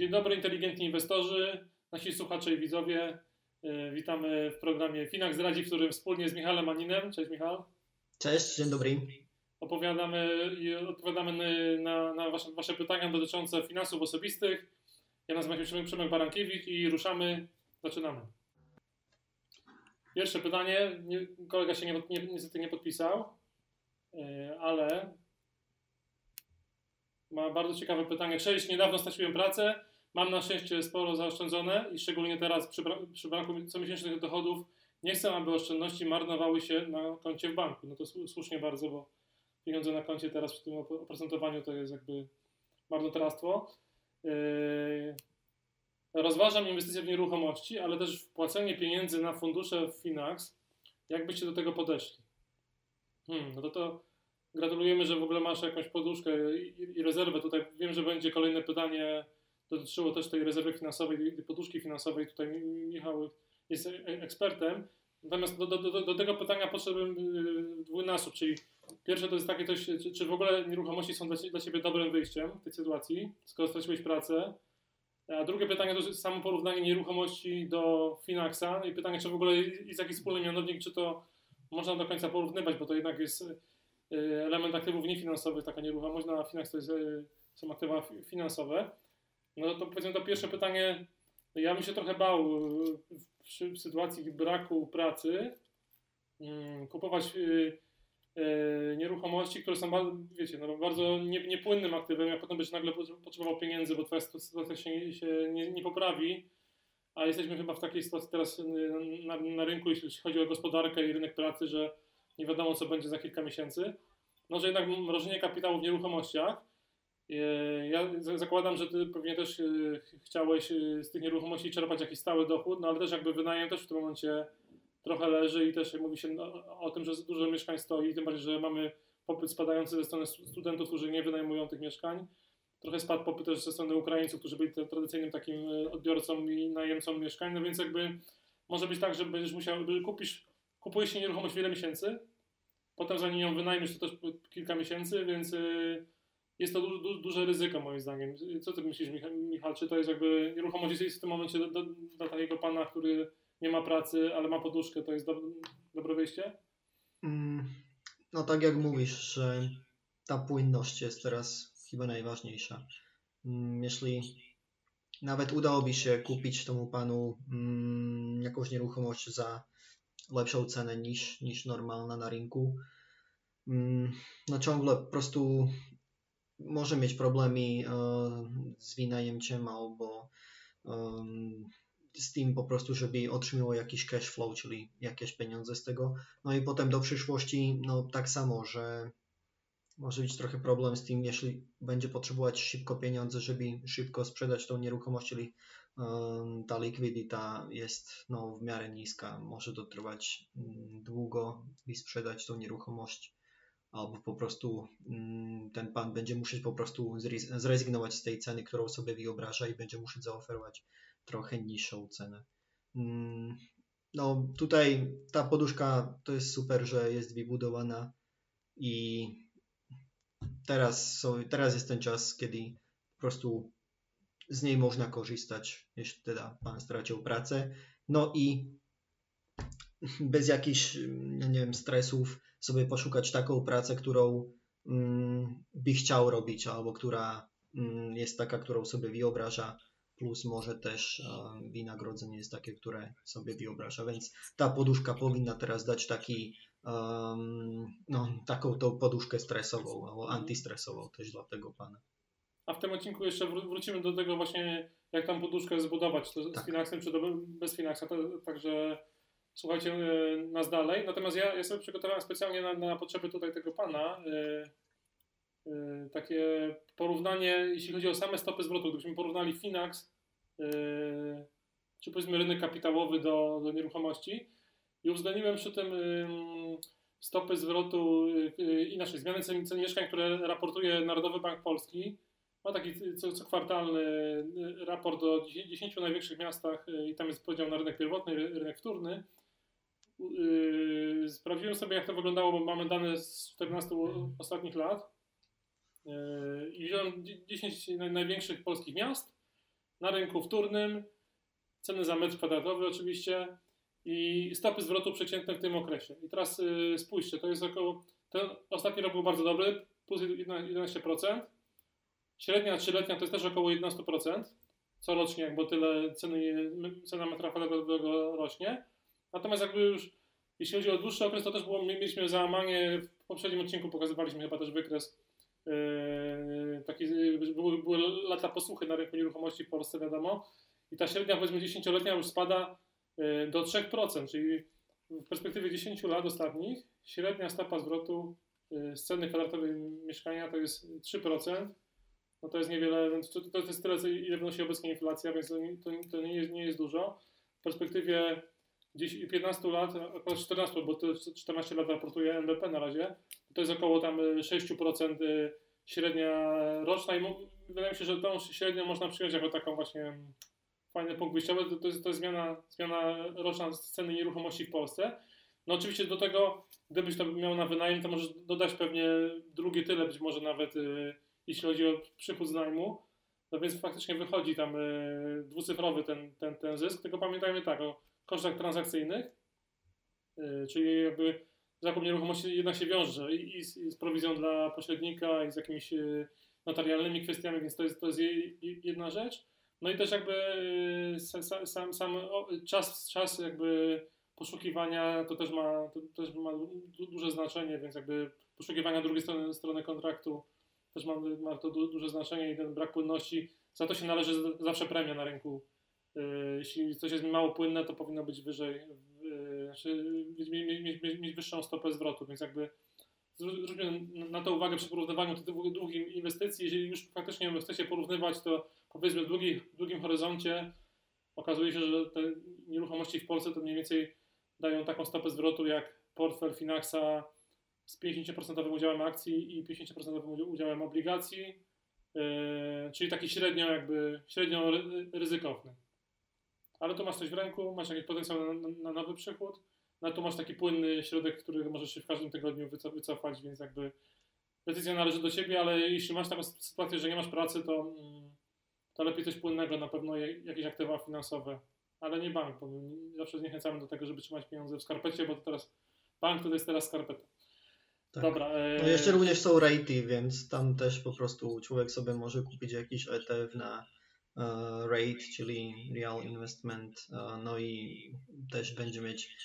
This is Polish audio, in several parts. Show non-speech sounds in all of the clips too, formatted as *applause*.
Dzień dobry, inteligentni inwestorzy, nasi słuchacze i widzowie. E, witamy w programie Finax Radzi, w którym wspólnie z Michałem Maninem. Cześć Michał. Cześć, dzień dobry. Opowiadamy i odpowiadamy na, na wasze, wasze, pytania dotyczące finansów osobistych. Ja nazywam się Przemek Barankiewicz i ruszamy. Zaczynamy. Pierwsze pytanie. kolega się nie, nie, niestety nie podpisał, e, ale ma bardzo ciekawe pytanie. Cześć, niedawno straciłem pracę. Mam na szczęście sporo zaoszczędzone i szczególnie teraz przy, przy braku comiesięcznych dochodów nie chcę, aby oszczędności marnowały się na koncie w banku. No to słusznie bardzo, bo pieniądze na koncie teraz przy tym oprocentowaniu to jest jakby marnotrawstwo. Yy, rozważam inwestycje w nieruchomości, ale też wpłacenie pieniędzy na fundusze w Finax. Jak byście do tego podeszli? Hmm, no to to Gratulujemy, że w ogóle masz jakąś poduszkę i, i rezerwę. Tutaj wiem, że będzie kolejne pytanie dotyczyło też tej rezerwy finansowej, tej poduszki finansowej. Tutaj Michał jest e, ekspertem. Natomiast do, do, do, tego pytania podszedłem y, dwójnasób, czyli pierwsze to jest takie, coś, czy, czy w ogóle nieruchomości są dla, dla Ciebie dobrym wyjściem w tej sytuacji, skoro straciłeś pracę. A drugie pytanie to jest samo porównanie nieruchomości do Finaxa i pytanie, czy w ogóle jest jakiś wspólny mianownik, czy to można do końca porównywać, bo to jednak jest element aktywów niefinansowych, taka nieruchomość na Finax to jest, są aktywa finansowe. No to powiedzmy to pierwsze pytanie, ja bym się trochę bał y, w, sytuacji braku pracy mm, kupować nieruchomości, które są bardzo, wiecie, no, bardzo nie, niepłynnym aktywem, a potem byś nagle potrzebował pieniędzy, bo twoja sytuacja się, się nie, nie, poprawi, a jesteśmy chyba w takiej sytuacji teraz na, na rynku, jeśli chodzi o gospodarkę i rynek pracy, że nie wiadomo co będzie za kilka miesięcy, no że jednak mrożenie kapitału w nieruchomościach. E, ja zakładam, że ty pewnie też e, chciałeś e, z tych nieruchomości czerpać jakiś stały dochód, no ale też jakby wynajem też w tym momencie trochę leży i też mówi się no, o tym, że dużo mieszkań stoi, tym bardziej, że mamy popyt spadający ze strony studentów, którzy nie wynajmują tych mieszkań. Trochę spadł popyt też ze strony Ukraińców, którzy byli tradycyjnym takim odbiorcą i najemcą mieszkań, no więc jakby może być tak, że będziesz musiał, kupisz, kupujesz nieruchomość wiele miesięcy, Potem zanim ją wynajmiesz, to też kilka miesięcy, więc jest to du du duże ryzyko moim zdaniem. Co ty myślisz, Michał? Czy to jest jakby nieruchomość jest w tym momencie dla takiego pana, który nie ma pracy, ale ma poduszkę, to jest do, dobre wyjście? Mm, no tak jak mówisz, że ta płynność jest teraz chyba najważniejsza. Mm, jeśli nawet udałoby się kupić temu panu mm, jakąś nieruchomość za lepszą cenę niż, niż normalna na rynku. Mm, no ciągle po prostu może mieć problemy e, z wynajemciem albo z tym po prostu, żeby otrzymywał jakiś cash flow, czyli jakieś pieniądze z tego. No i potem do przyszłości, no tak samo, że może być trochę problem z tym, jeśli będzie potrzebować szybko pieniądze, żeby szybko sprzedać tą nieruchomość, czyli ta likwidita jest no, w miarę niska. Może to trwać mm, długo i sprzedać tą nieruchomość, albo po prostu mm, ten pan będzie musieć po prostu zrezygnować z tej ceny, którą sobie wyobraża i będzie musieć zaoferować trochę niższą cenę. Mm, no tutaj ta poduszka to jest super, że jest wybudowana i teraz, teraz jest ten czas, kiedy po prostu z niej można korzystać, jeśli teda Pan stracił pracę. No i bez jakichś, nie wiem, stresów sobie poszukać taką pracę, którą mm, by chciał robić, albo która mm, jest taka, którą sobie wyobraża, plus może też wynagrodzenie jest takie, które sobie wyobraża, więc ta poduszka powinna teraz dać taki, no, taką tą poduszkę stresową, albo antystresową też dla tego pana. A w tym odcinku jeszcze wrócimy do tego właśnie, jak tam poduszkę zbudować, to tak. z Finaxem czy bez Finaxa. Także słuchajcie e, nas dalej. Natomiast ja, ja sobie przygotowałem specjalnie na, na potrzeby tutaj tego pana yy, yy, takie porównanie, jeśli chodzi o same stopy zwrotu. Gdybyśmy porównali Finax, yy, czy powiedzmy rynek kapitałowy do, do nieruchomości i uwzględniłem przy tym stopy zwrotu inaczej, zmiany cen, cen mieszkań, które raportuje Narodowy Bank Polski ma taki co, co kwartalny y, raport o 10 największych miastach y, i tam jest podział na rynek pierwotny, rynek wtórny. Y, sprawdziłem sobie, jak to wyglądało, bo mamy dane z 14 ostatnich lat. I wziąłem 10 największych polskich miast na rynku wtórnym, ceny za metr kwadratowy oczywiście i stopy zwrotu przeciętne w tym okresie. I teraz yy, spójrzcie, to jest około, ten ostatni rok był bardzo dobry, plus 11%. Średnia trzyletnia to jest też około 11% corocznie, bo tyle ceny, cena metra kwadratowego rośnie. Natomiast jakby już, jeśli chodzi o dłuższy okres, to też było, mieliśmy załamanie, w poprzednim odcinku pokazywaliśmy chyba też wykres, yy, taki, były, były lata posłuchy na rynku nieruchomości w Polsce, wiadomo, i ta średnia powiedzmy 10-letnia już spada yy, do 3%, czyli w perspektywie 10 lat ostatnich średnia stopa zwrotu yy, z ceny kwadratowej mieszkania to jest 3%, no to jest niewiele, to, to jest tyle, ile wynosi obecnie inflacja, więc to, to nie, jest, nie jest dużo. W perspektywie gdzieś 15 lat, około 14, bo to 14 lat raportuje NBP na razie, to jest około tam 6% y, średnia roczna i wydaje mi się, że tą średnią można przyjąć jako taką właśnie fajny punkt wyjściowy, to, to, jest, to jest zmiana, zmiana roczna ceny nieruchomości w Polsce. No oczywiście do tego, gdybyś to miał na wynajem, to możesz dodać pewnie drugie tyle, być może nawet y, jeśli chodzi o przychód z najmu. No więc faktycznie wychodzi tam y, dwucyfrowy ten, ten, ten zysk, tylko pamiętajmy tak o kosztach transakcyjnych, y, czyli jakby zakup nieruchomości jednak się wiąże i, i, z, z, prowizją dla pośrednika i z jakimiś y, notarialnymi kwestiami, więc to jest, to jest jedna rzecz. No i też jakby sam, sam, sam czas, czas jakby poszukiwania to też ma, to też ma duże znaczenie, więc jakby poszukiwania drugiej strony, strony kontraktu też ma, ma to du, duże znaczenie i ten brak płynności, za to się należy zawsze premia na rynku. Yy, jeśli coś jest mało płynne, to powinno być wyżej, yy, znaczy mieć, mieć, mieć, wyższą stopę zwrotu, więc jakby zwróćmy na to uwagę przy porównywaniu tych długich inwestycji. Jeżeli już faktycznie chcecie porównywać, to powiedzmy w długim, długim horyzoncie okazuje się, że te nieruchomości w Polsce to mniej więcej dają taką stopę zwrotu jak portfel Finaxa z 50% udziałem akcji i 50% udziałem obligacji, yy, czyli taki średnio jakby, średnio ryzykowny. Ale tu masz coś w ręku, masz jakiś potencjał na, na nowy przychód, no tu masz taki płynny środek, który możesz się w każdym tygodniu wycofać, więc jakby decyzja należy do ciebie, ale jeśli masz taką sytuację, że nie masz pracy, to, mm, to lepiej coś płynnego, na pewno jakieś aktywa finansowe, ale nie bank, bo zawsze zniechęcamy do tego, żeby trzymać pieniądze w skarpecie, bo to teraz bank to jest teraz skarpeta. Tak. Dobra. E... No jeszcze również są ratey, więc tam też po prostu człowiek sobie może kupić jakiś ETF na rate, czyli real investment, uh, no i też będzie mieć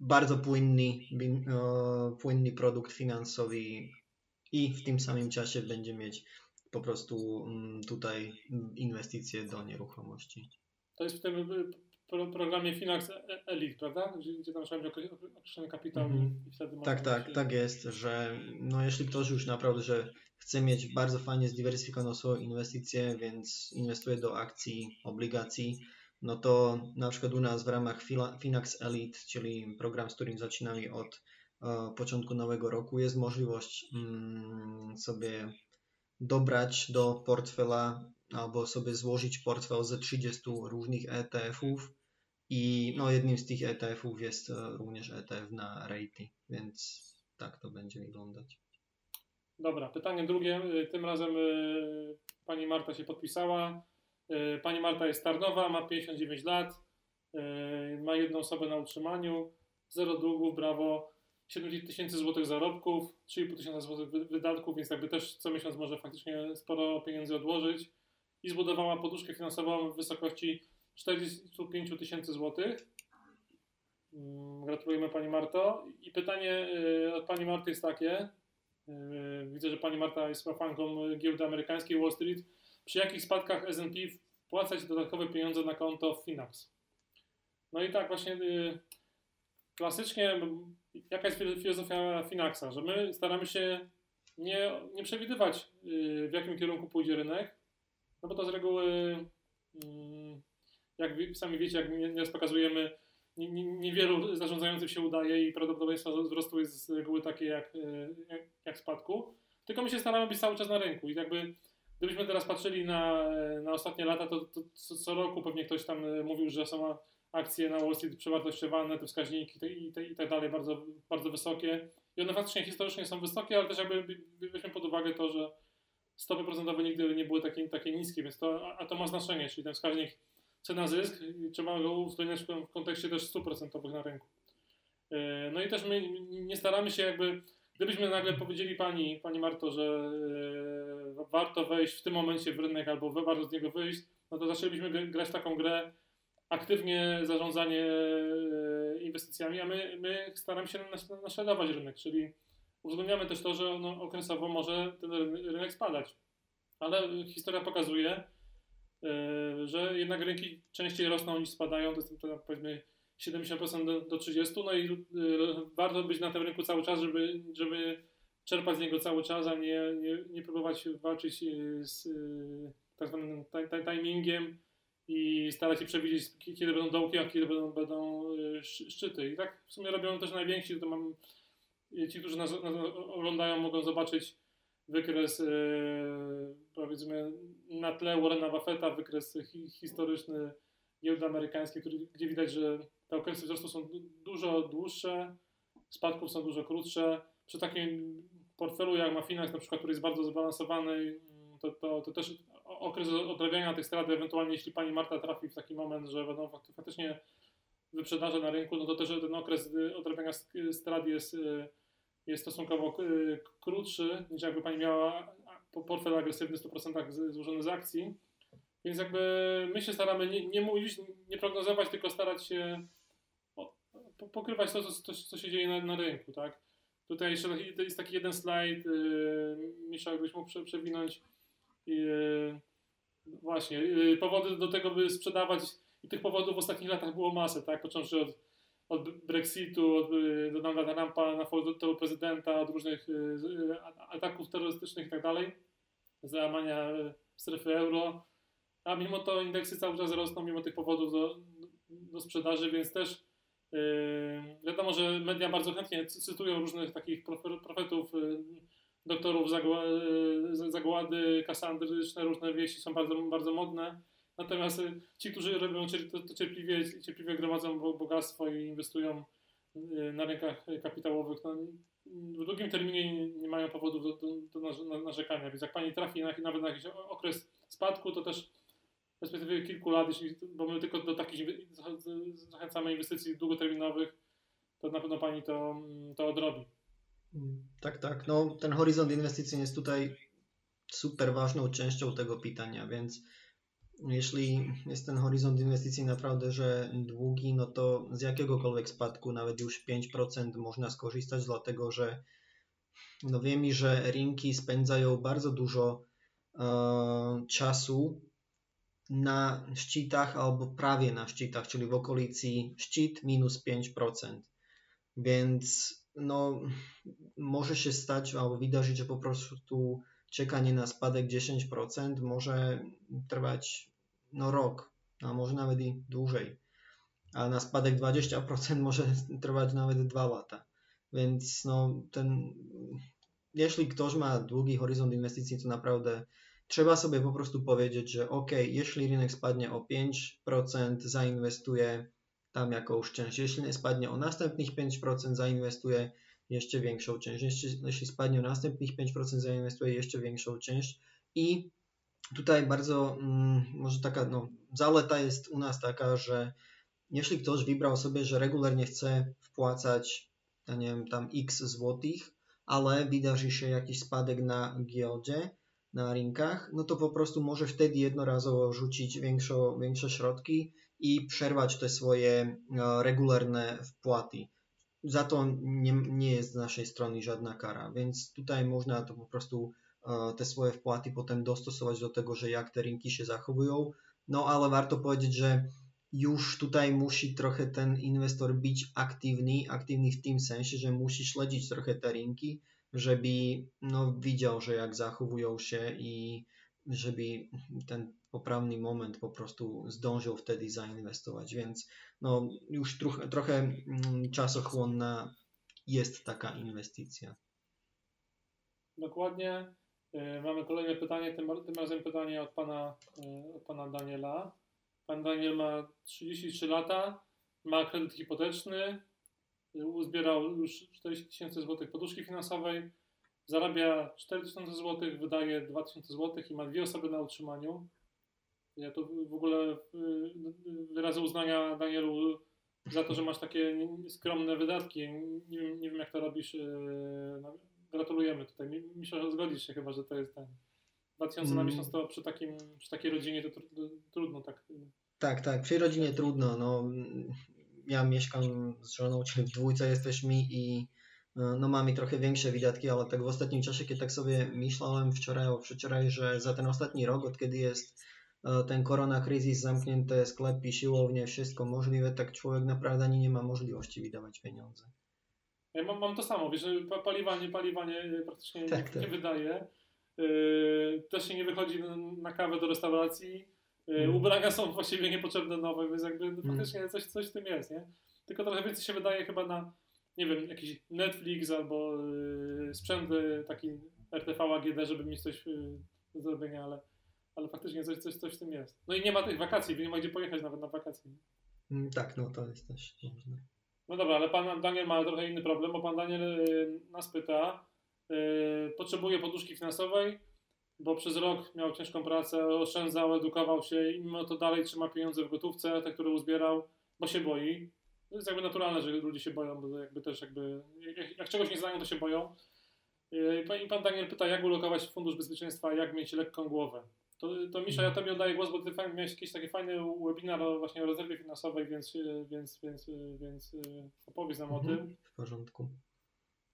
bardzo płynny, uh, płynny produkt finansowy i w tym samym czasie będzie mieć po prostu um, tutaj inwestycje do nieruchomości. To jest w tym pro, programie Finax Elite, prawda? Gdzie, gdzie tam trzeba mieć określony kapitał mm -hmm. i wtedy Tak, tak, się... tak jest, że no jeśli ktoś już naprawdę, że chce mieć bardzo fajnie zdywersyfikowaną swoją inwestycję, więc inwestuje do akcji, obligacji, no to na przykład u nas w ramach Finax Elite, czyli program, z którym zaczynamy od e, początku nowego roku, jest możliwość mm, sobie dobrać do portfela albo sobie złożyć portfel ze 30 różnych ETF-ów i no, jednym z tych ETF-ów jest e, również ETF na rating, więc tak to będzie wyglądać. Dobra, pytanie drugie. E, tym razem e, pani Marta się podpisała. Pani Marta jest Tarnowa, ma 59 lat, ma jedną osobę na utrzymaniu, zero długów, brawo, 7 tysięcy złotych zarobków, 3,5 tysiąca złotych wydatków, więc jakby też co miesiąc może faktycznie sporo pieniędzy odłożyć i zbudowała poduszkę finansową w wysokości 45 tysięcy złotych. Mm, gratulujemy Pani Marto. I pytanie y, od Pani Marty jest takie. Y, widzę, że Pani Marta jest fanką giełdy amerykańskiej Wall Street. Przy jakich spadkach S&P wpłacać dodatkowe pieniądze na konto Finax? No i tak właśnie y, klasycznie jaka jest filozofia Finaxa? Że my staramy się nie, nie przewidywać w jakim kierunku pójdzie rynek, no bo to z reguły, mm, jak sami wiecie, jak nieraz pokazujemy, niewielu zarządzających się udaje i prawdopodobieństwo wzrostu jest z reguły takie jak, e, jak, jak spadku. Tylko my się staramy być cały czas na rynku i jakby gdybyśmy teraz patrzyli na, na ostatnie lata, to, to co roku pewnie ktoś tam e, mówił, że są akcje na Wall Street przewartościowane, te wskaźniki te, i, te, i tak dalej bardzo, bardzo wysokie. I one faktycznie historycznie są wysokie, ale też jakby weźmy pod uwagę to, że stopy procentowe nigdy nie były takie, takie niskie, więc to, a to ma znaczenie, czyli ten wskaźnik cena zysk trzeba go uwzględniać w kontekście też stóp procentowych na rynku. E, no i też my nie staramy się jakby, gdybyśmy nagle powiedzieli pani, pani Marto, że e, warto wejść w tym momencie w rynek albo warto z niego wyjść, no to zaczęlibyśmy grać taką grę aktywnie zarządzanie e, inwestycjami, a my, my staramy się naśladować rynek, czyli uwzględniamy też to, że no, okresowo może ten rynek spadać. Ale historia pokazuje, że jednak rynki częściej rosną niż spadają, to jest to, powiedzmy 70% do, do 30%, no i y, warto być na tym rynku cały czas, żeby, żeby czerpać z niego cały czas, a nie, nie, nie próbować walczyć y, z tak zwanym timingiem i starać się przewidzieć, kiedy będą dołki, a kiedy będą, będą szczyty. I tak w sumie robią też najwięksi, to mam, ci, którzy nas, nas oglądają, mogą zobaczyć wykres powiedzmy na tle Warrena Buffetta, wykres historyczny giełdy amerykańskiej, gdzie widać, że te okresy wzrostu są dużo dłuższe, spadków są dużo krótsze. Przy takim portfelu jak ma Finax, na przykład, który jest bardzo zbalansowany, to, to, to też okres odrabiania tych strat, ewentualnie jeśli pani Marta trafi w taki moment, że będą faktycznie wyprzedaże na rynku, no to też ten okres odrabiania strat jest, y, jest stosunkowo y, krótszy, niż jakby pani miała portfel agresywny w 100% złożony z akcji. Więc jakby my się staramy nie, nie mówić, nie prognozować, tylko starać się pokrywać to, co, co się dzieje na, na, rynku, tak? Tutaj jeszcze jest taki jeden slajd, yy, Misza, jakbyś mógł prze, przewinąć. Yy, właśnie, yy, powody do tego, by sprzedawać i tych powodów w ostatnich latach było masę, tak? Począwszy od, od Brexitu, od yy, Donalda Trumpa na fotel prezydenta, od różnych yy, ataków terrorystycznych i tak załamania strefy euro, a mimo to indeksy cały czas rosną, mimo tych powodów do, do sprzedaży, więc też yy, wiadomo, że media bardzo chętnie cytują różnych takich profetów, yy, doktorów yy, zagłady, kasandryczne, różne wieści są bardzo, bardzo modne. Natomiast yy, ci, którzy robią to, cierpliwie, cierpliwie gromadzą bogactwo i inwestują yy, na rynkach kapitałowych, no, w długim terminie nie mają powodów do, do, do narzekania. Więc jak pani trafi na, nawet na jakiś okres spadku, to też w perspektywie kilku lat, jeśli, bo my tylko do takich zachęcamy inwestycji długoterminowych, to na pewno Pani to, to odrobi. Tak, tak. No, ten horyzont inwestycyjny jest tutaj super ważną częścią tego pytania, więc jeśli jest ten horyzont inwestycji naprawdę, że długi, no to z jakiegokolwiek spadku, nawet już 5% można skorzystać, dlatego że no wiemy, że rynki spędzają bardzo dużo e, czasu na szczytach albo prawie na szczytach, czyli w okolicy szczyt minus 5%. Więc no, może się stać albo wydarzyć, że po prostu czekanie na spadek 10% może trwać no, rok, a może nawet i dłużej. A na spadek 20% może *laughs* trwać nawet 2 lata. Więc no, ten, jeśli ktoś ma długi horyzont inwestycji, to naprawdę trzeba sobie po prostu powiedzieć, że ok, jeśli rynek spadnie o 5%, zainwestuję tam jakąś część. Jeśli spadnie o następnych 5%, zainwestuję jeszcze większą część. Jeśli, jeśli spadnie o następnych 5%, zainwestuję jeszcze większą część. I tutaj bardzo, mm, może taka no, zaleta jest u nas taka, że jeśli ktoś wybrał sobie, że regularnie chce wpłacać, ja nie wiem, tam x złotych, ale wydarzy się jakiś spadek na giełdzie, na rynkach, no to po prostu może wtedy jednorazowo rzucić większą, większe środki i przerwać te swoje e, regularne wpłaty. Za to nie, nie jest z naszej strony żadna kara, więc tutaj można to po prostu e, te swoje wpłaty potem dostosować do tego, że jak te rynki się zachowują. No ale warto powiedzieć, że już tutaj musi trochę ten inwestor być aktywny, aktywny w tym sensie, że musi śledzić trochę te rynki, żeby no, widział, że jak zachowują się i żeby ten poprawny moment po prostu zdążył wtedy zainwestować, więc no, już trochę, trochę mm, czasochłonna jest taka inwestycja. Dokładnie. E, mamy kolejne pytanie, tym, tym razem pytanie od pana, e, od pana Daniela. Pan Daniel ma 33 lata, ma kredyt hipoteczny, uzbierał już 40 tysięcy złotych poduszki finansowej, zarabia 4000 zł, wydaje 2000 zł i ma dwie osoby na utrzymaniu. Ja to w ogóle wyrazy uznania Danielu za to, że masz takie skromne wydatki. Nie wiem, nie wiem jak to robisz. E, no, gratulujemy tutaj. Myślę, że zgodzisz się chyba, że to jest ten 2000 na mm. miesiąc to przy, takim, przy takiej rodzinie to trudno tak. Tak, tak, przy rodzinie trudno. No, ja mieszkam z żoną, czyli w dwójce jesteśmy i no, no mamy trochę większe wydatki, ale tak w ostatnim czasie, kiedy tak sobie myślałem wczoraj, wczoraj, że za ten ostatni rok, od kiedy jest e, ten korona kryzys, zamknięte sklepy, siłownie, wszystko możliwe, tak człowiek naprawdę ani nie ma możliwości wydawać pieniądze. Ja mam, mam to samo, wiesz, paliwanie, paliwanie praktycznie tak, nie, tak. nie wydaje. Yy, też się nie wychodzi na kawę do restauracji. Yy, mm. Ubrania są właściwie niepotrzebne nowe, więc jakby mm. faktycznie coś, coś w tym jest, nie? Tylko trochę więcej się wydaje chyba na, nie wiem, jakiś Netflix albo yy, sprzęt taki RTV AGD, żeby mieć coś yy, do zrobienia, ale, ale faktycznie coś, coś, coś w tym jest. No i nie ma tych wakacji, nie ma gdzie pojechać nawet na wakacje. Mm, tak, no to jest też ważne. No dobra, ale pan Daniel ma trochę inny problem, bo pan Daniel nas pyta, Yy, potrzebuje poduszki finansowej, bo przez rok miał ciężką pracę, oszczędzał, edukował się i mimo to dalej trzyma pieniądze w gotówce, te, które uzbierał, bo się boi. To jest jakby naturalne, że ludzie się boją, bo jakby też jakby, jak, jak czegoś nie znają, to się boją. Yy, I pan Daniel pyta, jak ulokować fundusz bezpieczeństwa, jak mieć lekką głowę. To, to Misza, ja Tobie oddaję głos, bo Ty miałeś jakiś taki fajny webinar właśnie o rezerwie finansowej, więc, więc, więc, więc yy, opowiedz nam mhm, o tym. W porządku.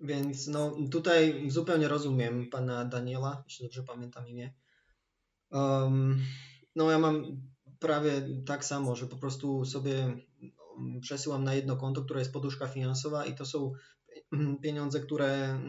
Więc no, tutaj zupełnie rozumiem pana Daniela, jeśli dobrze pamiętam imię. Um, no ja mam prawie tak samo, że po prostu sobie przesyłam na jedno konto, które jest poduszka finansowa i to są pieniądze, które,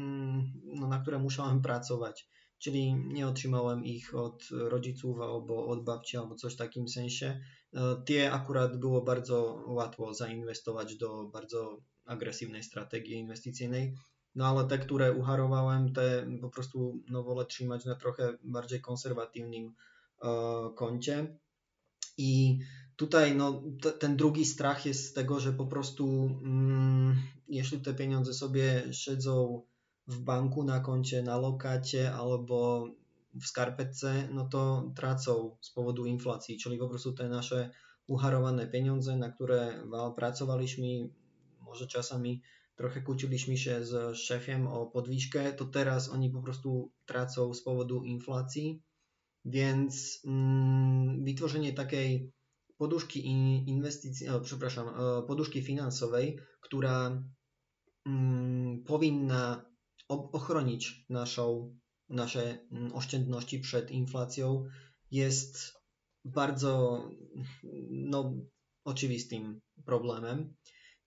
no, na które musiałem pracować. Czyli nie otrzymałem ich od rodziców albo od babci albo coś w takim sensie. E, tie akurat było bardzo łatwo zainwestować do bardzo agresywnej strategii inwestycyjnej no ale te, które uharowałem, te po prostu no, wolę trzymać na trochę bardziej konserwatywnym e, koncie. I tutaj no, t- ten drugi strach jest z tego, że po prostu mm, jeśli te pieniądze sobie siedzą w banku, na koncie, na lokacie albo w skarpetce, no to tracą z powodu inflacji, czyli po prostu te nasze uharowane pieniądze, na które pracowaliśmy, może czasami trochę kłóciliśmy się z szefem o podwyżkę, to teraz oni po prostu tracą z powodu inflacji, więc mm, wytworzenie takiej poduszki inwestycji, o, przepraszam, poduszki finansowej, która mm, powinna ochronić naszą, nasze mm, oszczędności przed inflacją, jest bardzo no, oczywistym problemem.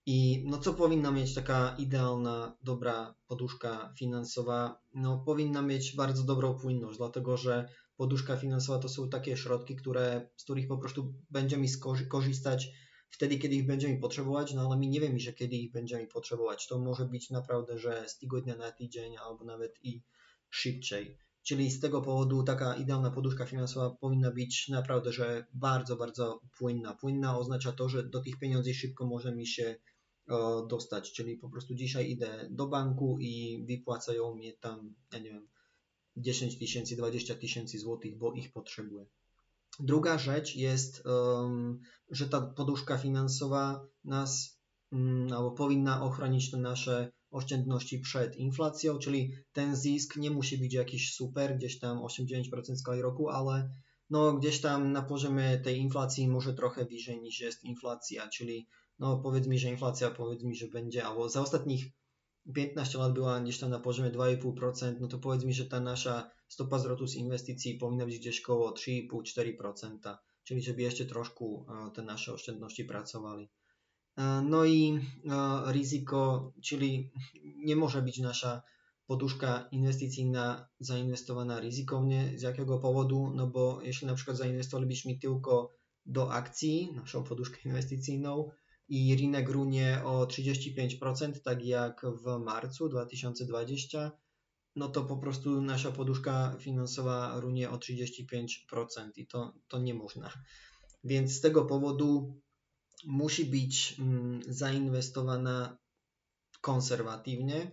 I no co powinna mieć taka idealna, dobra poduszka finansowa? No powinna mieć bardzo dobrą płynność, dlatego że poduszka finansowa to są takie środki, które, z których po prostu będziemy korzystać wtedy, kiedy ich będziemy potrzebować, no ale my nie wiemy, że kiedy ich będziemy potrzebować. To może być naprawdę, że z tygodnia na tydzień albo nawet i szybciej. Czyli z tego powodu taka idealna poduszka finansowa powinna być naprawdę, że bardzo, bardzo płynna. Płynna oznacza to, że do tych pieniędzy szybko możemy się dostać, czyli po prostu dzisiaj idę do banku i wypłacają mi tam, ja nie wiem, 10 tysięcy, 20 tysięcy złotych, bo ich potrzebuję. Druga rzecz jest, że ta poduszka finansowa nas um, albo powinna ochronić te nasze oszczędności przed inflacją, czyli ten zysk nie musi być jakiś super, gdzieś tam 8-9% skali roku, ale no gdzieś tam na poziomie tej inflacji może trochę wyżej niż jest inflacja, czyli no powiedz mi, że inflacja, powiedz mi, że będzie, albo za ostatnich 15 lat byla niečo na poziome 2,5%, no to povedz mi, že tá naša stopa zrotu z investícií povinna byť tiež okolo 3,5-4%, čiže že by ešte trošku eh, tie naše oštednosti pracovali. Eh, no i eh, riziko, čili nemôže byť naša poduška investícií na zainvestovaná rizikovne, z jakého povodu, no bo jeśli napríklad przykład zainwestowali byśmy tylko do akcji, naszą poduszkę inwestycyjną, i rynek runie o 35%, tak jak w marcu 2020, no to po prostu nasza poduszka finansowa runie o 35% i to, to nie można. Więc z tego powodu musi być mm, zainwestowana konserwatywnie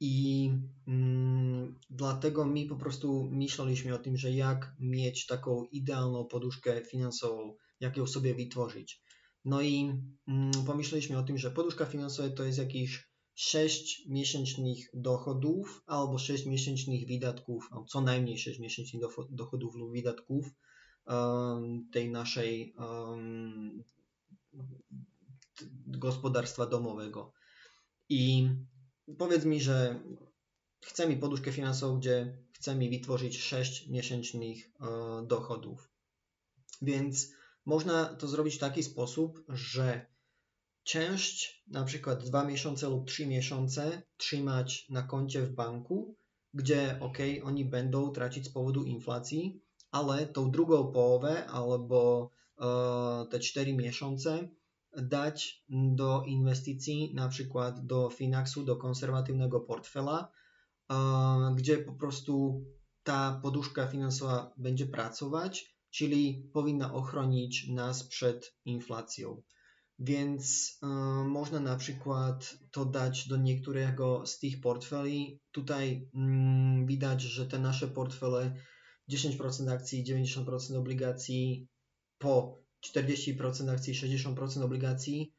I mm, dlatego my po prostu myśleliśmy o tym, że jak mieć taką idealną poduszkę finansową, jak ją sobie wytworzyć. No i mm, pomyśleliśmy o tym, że poduszka finansowa to jest jakieś 6 miesięcznych dochodów albo 6 miesięcznych wydatków, co najmniej 6 miesięcznych dochodów lub wydatków um, tej naszej um, gospodarstwa domowego. I powiedz mi, że chce mi poduszkę finansową, gdzie chce mi wytworzyć 6 miesięcznych e, dochodów. Więc można to zrobić w taki sposób, że część, na przykład 2 miesiące lub 3 miesiące, trzymać na koncie w banku, gdzie ok, oni będą tracić z powodu inflacji, ale tą drugą połowę albo e, te 4 miesiące dać do inwestycji, na przykład do Finaxu, do konserwatywnego portfela, gdzie po prostu ta poduszka finansowa będzie pracować, czyli powinna ochronić nas przed inflacją. Więc można na przykład to dać do niektórego z tych portfeli. Tutaj mm, widać, że te nasze portfele 10% akcji, 90% obligacji po 40% akcji, 60% obligacji,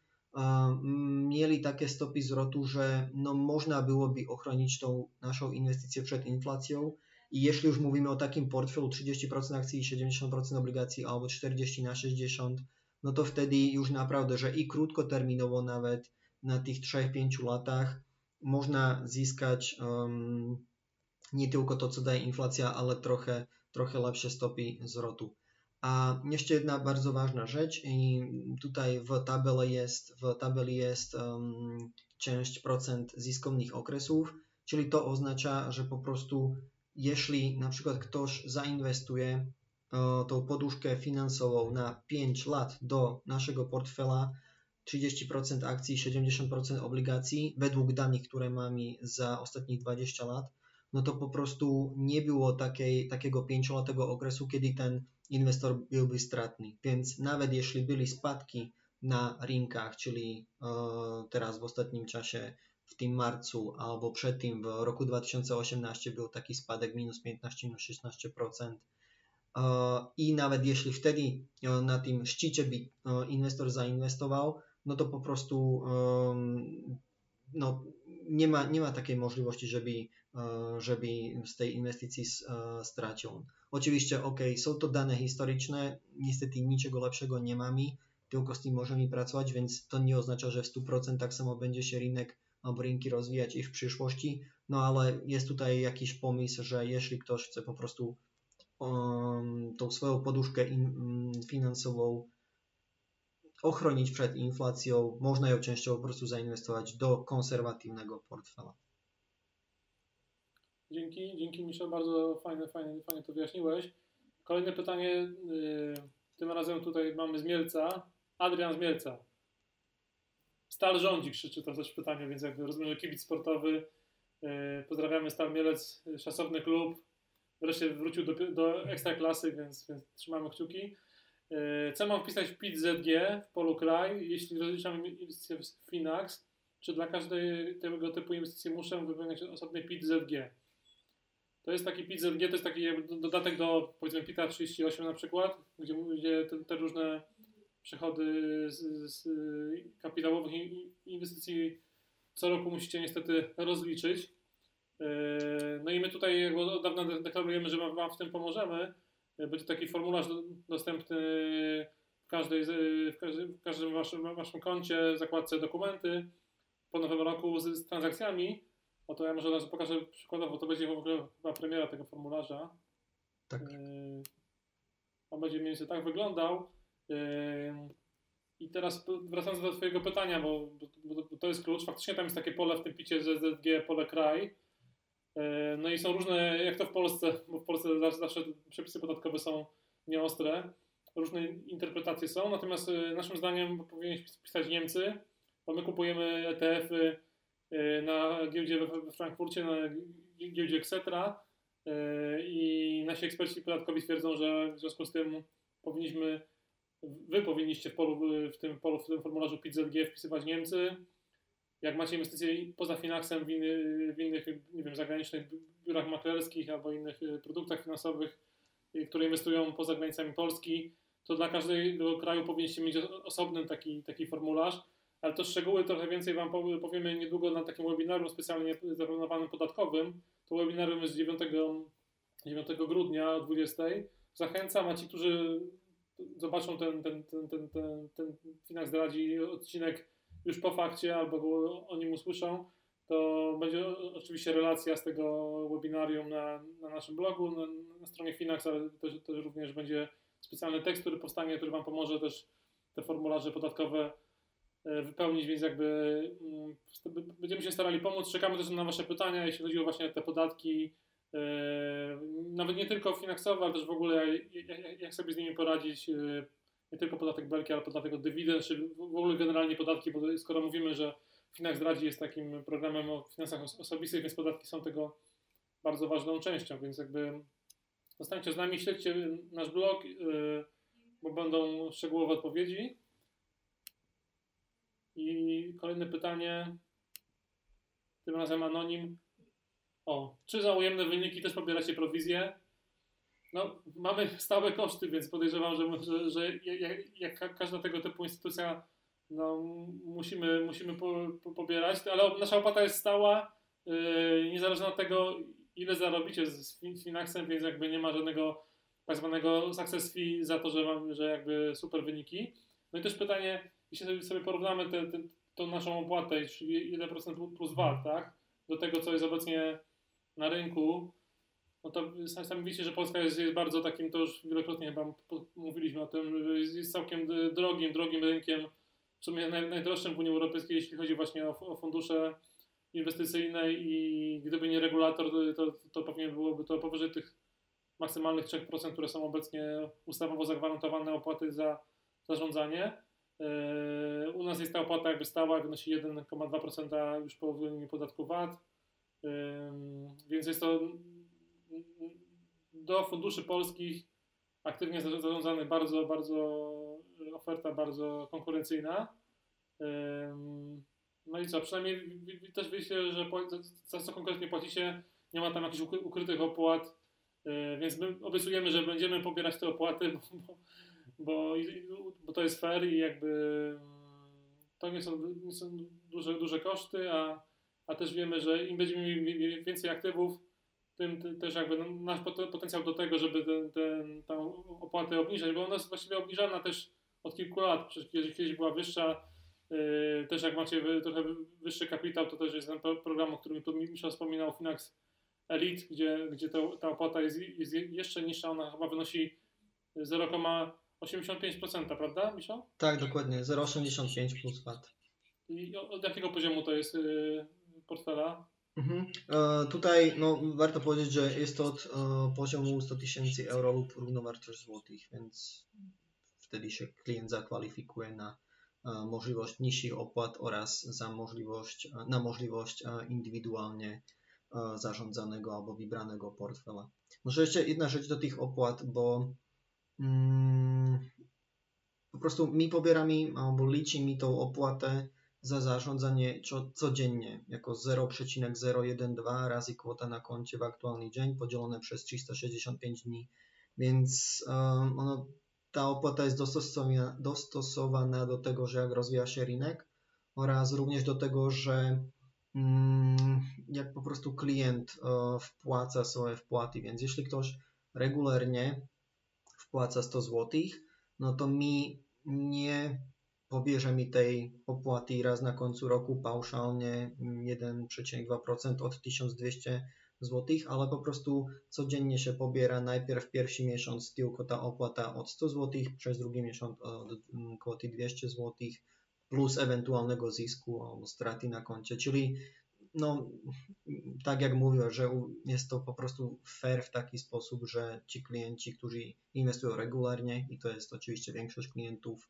mieli takie stopy zwrotu, że no można byłoby ochronić tą naszą inwestycję przed inflacją. I jeśli już mówimy o takim portfelu 30% akcji i 70% obligacji albo 40 na 60, no to wtedy już naprawdę, że i krótkoterminowo nawet na tych 3-5 latach można zyskać um, nie tylko to, co daje inflacja, ale trochę, trochę lepsze stopy zwrotu. A jeszcze jedna bardzo ważna rzecz i tutaj w tabeli jest, w tabeli jest um, część procent zyskownych okresów, czyli to oznacza, że po prostu jeśli na przykład ktoś zainwestuje o, tą poduszkę finansową na 5 lat do naszego portfela, 30% akcji, 70% obligacji, według danych, które mamy za ostatnich 20 lat, no to po prostu nie było takiej, takiego pięcioletego okresu, kiedy ten inwestor byłby stratny. Więc nawet jeśli byli spadki na rynkach, czyli e, teraz w ostatnim czasie w tym marcu albo przed tym w roku 2018 był taki spadek minus 15, minus 16%. E, I nawet jeśli wtedy e, na tym szczycie by inwestor zainwestował, no to po prostu no, nie, ma, nie ma takiej możliwości, żeby E, żeby z tej inwestycji e, stracił. Oczywiście, ok, są to dane historyczne, niestety niczego lepszego nie mamy, tylko z tym możemy pracować, więc to nie oznacza, że w 100% tak samo będzie się rynek albo rozwijać i w przyszłości, no ale jest tutaj jakiś pomysł, że jeśli ktoś chce po prostu um, tą swoją poduszkę in, um, finansową ochronić przed inflacją, można ją częściowo po prostu zainwestować do konserwatywnego portfela. Dzięki, dzięki Misza, bardzo fajnie, fajnie, fajnie to wyjaśniłeś. Kolejne pytanie, yy, tym razem tutaj mamy z Mielca. Adrian z Mielca. Stal rządzi, krzyczy to też pytanie, więc jakby rozumiem, że kibic sportowy. Yy, pozdrawiamy Stal Mielec, szasowny klub. Wreszcie wrócił do, do ekstraklasy, więc, więc trzymamy kciuki. Yy, co mam wpisać w PIT ZG w polu kraj, jeśli rozliczamy inwestycje w Finax? Czy dla każdej tego typu inwestycji muszę wypełniać osobny PIT ZG? To jest taki PIT ZG, to jest taki dodatek do powiedzmy PITA 38 na przykład, gdzie, gdzie te, te różne przychody z, z kapitałowych inwestycji co roku musicie niestety rozliczyć. E, no i my tutaj od dawna deklarujemy, że Wam w tym pomożemy. E, będzie taki formularz dostępny w, każdej, w każdym, w każdym waszym, waszym koncie, w zakładce dokumenty po nowym roku z, z transakcjami. No to ja może pokażę przykładowo, to będzie w ogóle chyba premiera tego formularza. Tak. Yy, on będzie mniej więcej tak wyglądał. I teraz wracając do Twojego pytania, bo, bo, bo, to jest klucz. Faktycznie tam jest takie pole w tym picie ZZG, pole kraj. No i są różne, jak to w Polsce, bo w Polsce zawsze, przepisy podatkowe są nieostre. Różne interpretacje są, natomiast naszym zdaniem powinien pisać Niemcy, bo my kupujemy ETF-y E, na giełdzie we Frankfurcie, na giełdzie Xetra e, i nasi eksperci podatkowi twierdzą, że w związku z tym powinniśmy, wy powinniście w, polu, w tym polu, w tym formularzu PIT-ZG wpisywać Niemcy. jak macie inwestycje poza Finaxem w, inny, w innych, nie wiem, zagranicznych biurach maklerskich albo innych produktach finansowych, które inwestują poza granicami Polski, to dla każdego kraju powinniście mieć osobny taki, taki formularz, ale to szczegóły trochę więcej Wam powiemy niedługo na takim webinarium specjalnie zaplanowanym podatkowym. To webinarium jest 9, 9 grudnia o 20. Zachęcam, a ci, którzy zobaczą ten, ten, ten, ten, ten, ten Finax zdradzi odcinek już po fakcie albo go o nim usłyszą, to będzie oczywiście relacja z tego webinarium na, na naszym blogu, na, na stronie Finax, ale też, też również będzie specjalny tekst, który powstanie, który Wam pomoże też te formularze podatkowe e, wypełnić, więc jakby mm, będziemy się starali pomóc. Czekamy też na Wasze pytania, jeśli chodzi o właśnie te podatki, nawet nie tylko finansowe, ale też w ogóle jak sobie z nimi poradzić, e, nie tylko podatek belki, ale podatek od dywidend, czy w ogóle generalnie podatki, bo skoro mówimy, że Finax Zdradzi jest takim programem o finansach osobistych, więc podatki są tego bardzo ważną częścią, więc jakby Zostańcie z nami, śledźcie nasz blog, y, bo będą szczegółowe odpowiedzi. I kolejne pytanie, tym razem anonim. O, czy za ujemne wyniki też pobieracie prowizję? No, mamy stałe koszty, więc podejrzewam, że, że, że jak, jak, każda tego typu instytucja, no, musimy, musimy po, po, pobierać, ale nasza opłata jest stała, yy, niezależnie od tego, ile zarobicie z Finaxem, więc jakby nie ma żadnego tak zwanego success fee za to, że mamy, że jakby super wyniki. No i też pytanie, jeśli sobie porównamy tą naszą opłatę, czyli ile procent plus VAT, tak, do tego, co jest obecnie na rynku, no to sami widzicie, że Polska jest, jest bardzo takim, to już wielokrotnie chyba mówiliśmy o tym, jest całkiem drogim, drogim rynkiem, w sumie naj, najdroższym w Unii Europejskiej, jeśli chodzi właśnie o, o fundusze inwestycyjnej i gdyby nie regulator, to, to pewnie byłoby to powyżej tych maksymalnych 3%, które są obecnie ustawowo zagwarantowane opłaty za zarządzanie. Yy, u nas jest ta opłata jakby stała, wynosi 1,2% już po uwolnieniu podatku VAT, więc jest to do funduszy polskich aktywnie zarządzany bardzo, bardzo oferta bardzo konkurencyjna. No i co, przynajmniej też wiecie, że za co konkretnie płacicie, nie ma tam jakichś ukrytych opłat, e, więc my obiecujemy, że będziemy pobierać te opłaty, *laughs* bo, bo, bo to jest fair i jakby mm, to nie są, nie są duże, duże koszty, a, a też wiemy, że im będziemy mieli więcej aktywów, tym też jakby nasz potencjał do tego, żeby ten, ten, tę opłatę obniżać, bo ona jest właściwie obniżana też od kilku lat, przecież kiedyś była wyższa, Yy, też jak macie trochę wyższy kapitał, to też jest ten program, o którym tu Michał wspominał, Finax Elite, gdzie, gdzie to, ta opłata jest, jest jeszcze niższa, ona chyba wynosi 0,85%, prawda Michał? Tak, dokładnie, 0,85 plus VAT. I od jakiego poziomu to jest yy, portfela? Mhm. E, tutaj no, warto powiedzieć, że jest to od e, poziomu 100 tysięcy euro lub równowartość złotych, więc wtedy się klient zakwalifikuje na E, możliwość niższych opłat oraz za możliwość, e, na możliwość e, indywidualnie zarządzanego albo wybranego portfela. Może jeszcze jedna rzecz do tych opłat, bo mm, po prostu mi pobieramy albo liczy mi tą opłatę za zarządzanie codziennie jako 0,012 razy kwota na koncie w aktualny dzień podzielone przez 365 dni, więc um, ono ta opłata jest dostosowana, dostosowana do tego, że jak rozwija się rynek oraz również do tego, że mm, jak po prostu klient e, wpłaca swoje wpłaty, więc jeśli ktoś regularnie wpłaca 100 zł, no to mi nie pobierze mi tej opłaty raz na końcu roku pauszalnie 1,2% od 1200 zł, ale po prostu codziennie się pobiera. Najpierw pierwszy miesiąc tylko ta opłata od 100 zł, przez drugi miesiąc od mm, kwoty 200 zł, plus ewentualnego zysku albo straty na koncie, czyli no, tak jak mówię, że jest to po prostu fair w taki sposób, że ci klienci, którzy inwestują regularnie i to jest oczywiście większość klientów,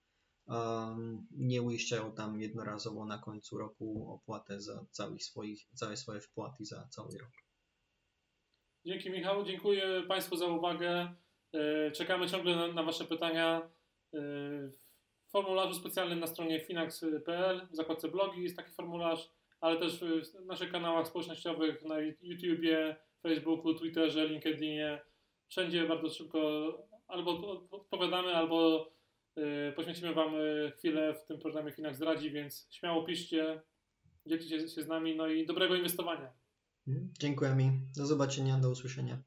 nie uiszczają tam jednorazowo na końcu roku opłatę za swoich, całe swoje wpłaty za cały rok. Dzięki Michał, dziękuję Państwu za uwagę. E, czekamy ciągle na, na Wasze pytania. E, w formularzu specjalnym na stronie finax.pl w zakładce blogi jest taki formularz, ale też w naszych kanałach społecznościowych, na YouTubie, Facebooku, Twitterze, LinkedInie. Wszędzie bardzo szybko albo odpowiadamy, albo poświęcimy Wam y, chwilę w tym programie Finax Zdradzi, więc śmiało piszcie, dzielcie się z nami, no i dobrego inwestowania. Dziękuję mi. Do zobaczenia, do usłyszenia.